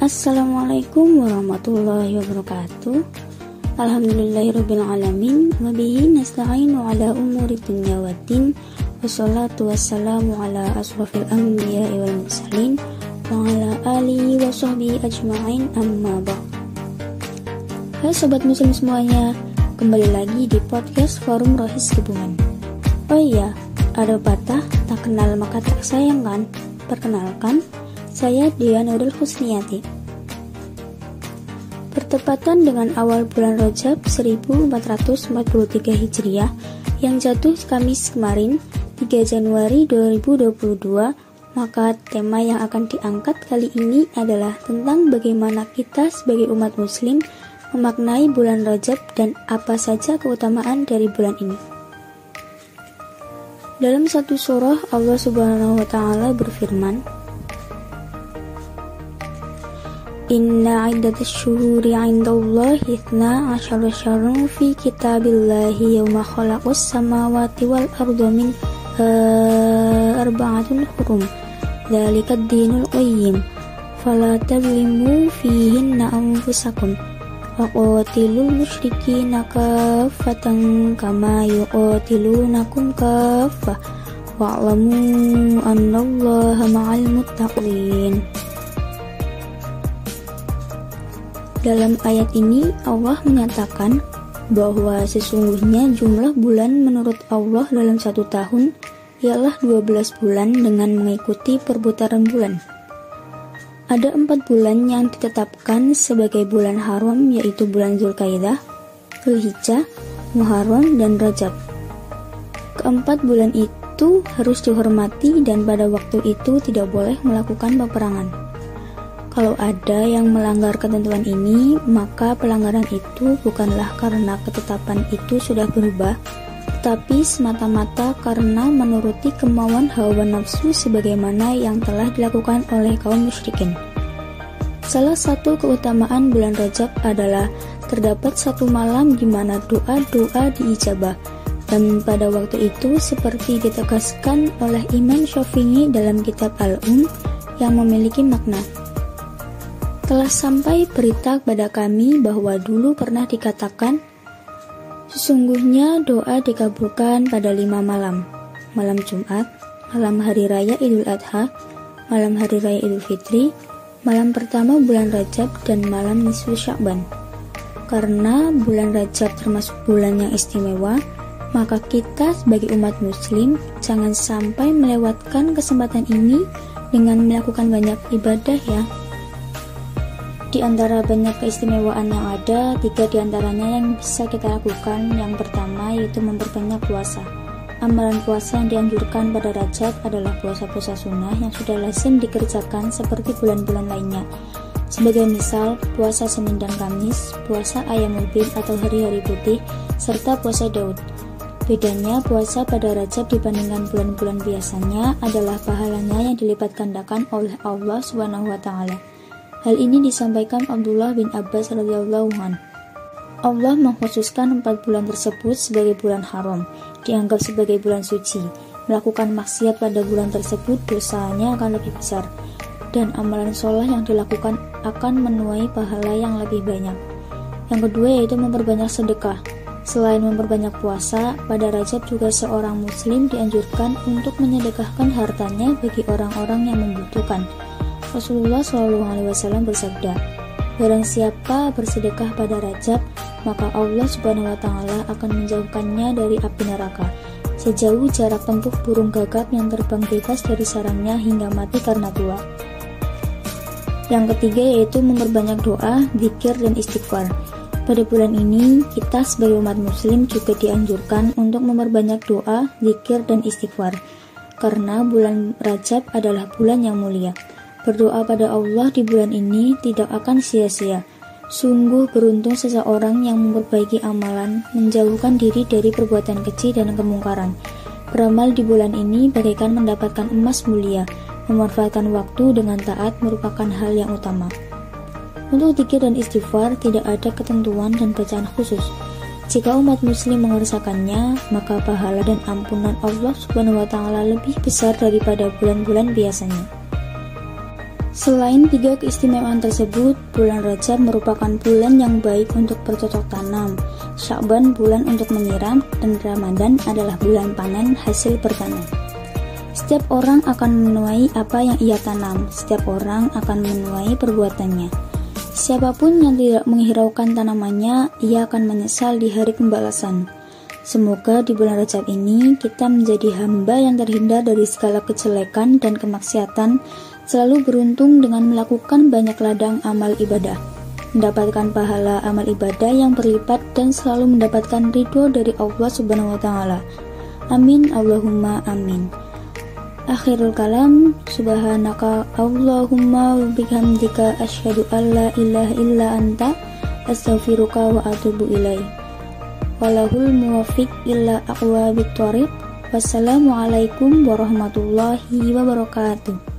Assalamualaikum warahmatullahi wabarakatuh. Alhamdulillahirrabbilalamin. Wabihi nasta'inu ala umuri dunya wa din Wassalatu wassalamu ala asrafil anbiya wal mursalin. Wa ala alihi wa ajma'in. Amma ba' Hai sobat muslim semuanya Kembali lagi di podcast Forum Rohis Kebungan Oh iya, ada patah tak kenal maka tak sayang kan? Perkenalkan, saya Dia Nurul Husniati. Bertepatan dengan awal bulan Rajab 1443 Hijriah yang jatuh Kamis kemarin 3 Januari 2022, maka tema yang akan diangkat kali ini adalah tentang bagaimana kita sebagai umat muslim memaknai bulan Rajab dan apa saja keutamaan dari bulan ini. Dalam satu surah Allah Subhanahu wa taala berfirman, إن عدة الشهور عند الله اثنا عشر شهرا في كتاب الله يوم خلق السماوات والأرض من آه، أربعة حرم. ذلك الدين القيم. فلا تظلموا فيهن أنفسكم. وقاتلوا المشركين كافة كما يقاتلونكم كافة. واعلموا أن الله مع المتقين. Dalam ayat ini Allah menyatakan bahwa sesungguhnya jumlah bulan menurut Allah dalam satu tahun ialah 12 bulan dengan mengikuti perputaran bulan. Ada empat bulan yang ditetapkan sebagai bulan haram yaitu bulan Zulkaidah, Zulhijjah, Muharram, dan Rajab. Keempat bulan itu harus dihormati dan pada waktu itu tidak boleh melakukan peperangan. Kalau ada yang melanggar ketentuan ini, maka pelanggaran itu bukanlah karena ketetapan itu sudah berubah, tetapi semata-mata karena menuruti kemauan hawa nafsu sebagaimana yang telah dilakukan oleh kaum musyrikin. Salah satu keutamaan bulan Rajab adalah terdapat satu malam di mana doa-doa diijabah, dan pada waktu itu seperti ditegaskan oleh Imam Syafi'i dalam kitab Al-Um yang memiliki makna telah sampai berita kepada kami bahwa dulu pernah dikatakan, sesungguhnya doa dikabulkan pada lima malam, malam Jumat, malam Hari Raya Idul Adha, malam Hari Raya Idul Fitri, malam pertama bulan Rajab, dan malam Nisfu Syakban. Karena bulan Rajab termasuk bulan yang istimewa, maka kita sebagai umat muslim jangan sampai melewatkan kesempatan ini dengan melakukan banyak ibadah ya. Di antara banyak keistimewaan yang ada, tiga di antaranya yang bisa kita lakukan. Yang pertama yaitu memperbanyak puasa. Amalan puasa yang dianjurkan pada Rajab adalah puasa-puasa sunnah yang sudah lazim dikerjakan seperti bulan-bulan lainnya. Sebagai misal, puasa Senin dan Kamis, puasa Ayam Ubin atau hari-hari putih, serta puasa Daud. Bedanya puasa pada Rajab dibandingkan bulan-bulan biasanya adalah pahalanya yang dilipat gandakan oleh Allah Subhanahu wa taala. Hal ini disampaikan Abdullah bin Abbas radhiyallahu an. Allah mengkhususkan empat bulan tersebut sebagai bulan haram, dianggap sebagai bulan suci. Melakukan maksiat pada bulan tersebut dosanya akan lebih besar, dan amalan sholat yang dilakukan akan menuai pahala yang lebih banyak. Yang kedua yaitu memperbanyak sedekah. Selain memperbanyak puasa, pada Rajab juga seorang muslim dianjurkan untuk menyedekahkan hartanya bagi orang-orang yang membutuhkan Rasulullah Shallallahu Alaihi bersabda, Barang siapa bersedekah pada Rajab, maka Allah Subhanahu Wa Taala akan menjauhkannya dari api neraka sejauh jarak tempuh burung gagak yang terbang bebas dari sarangnya hingga mati karena tua. Yang ketiga yaitu memperbanyak doa, zikir, dan istighfar. Pada bulan ini, kita sebagai umat muslim juga dianjurkan untuk memperbanyak doa, zikir, dan istighfar. Karena bulan Rajab adalah bulan yang mulia. Berdoa pada Allah di bulan ini tidak akan sia-sia. Sungguh beruntung seseorang yang memperbaiki amalan, menjauhkan diri dari perbuatan kecil dan kemungkaran. Beramal di bulan ini bagaikan mendapatkan emas mulia. Memanfaatkan waktu dengan taat merupakan hal yang utama. Untuk zikir dan istighfar tidak ada ketentuan dan bacaan khusus. Jika umat muslim mengerjakannya, maka pahala dan ampunan Allah Subhanahu wa taala lebih besar daripada bulan-bulan biasanya. Selain tiga keistimewaan tersebut, bulan Rajab merupakan bulan yang baik untuk bercocok tanam, Syakban bulan untuk menyiram, dan Ramadan adalah bulan panen hasil bertanam. Setiap orang akan menuai apa yang ia tanam, setiap orang akan menuai perbuatannya. Siapa pun yang tidak menghiraukan tanamannya, ia akan menyesal di hari pembalasan. Semoga di bulan Rajab ini kita menjadi hamba yang terhindar dari segala kejelekan dan kemaksiatan, selalu beruntung dengan melakukan banyak ladang amal ibadah, mendapatkan pahala amal ibadah yang berlipat dan selalu mendapatkan ridho dari Allah Subhanahu wa taala. Amin. Allahumma amin. Akhirul kalam. Subhanaka Allahumma wa bihamdika asyhadu an la ilaha illa anta astaghfiruka wa atubu ilaik walahul muwafiq illa aqwa bitwariq wassalamualaikum warahmatullahi wabarakatuh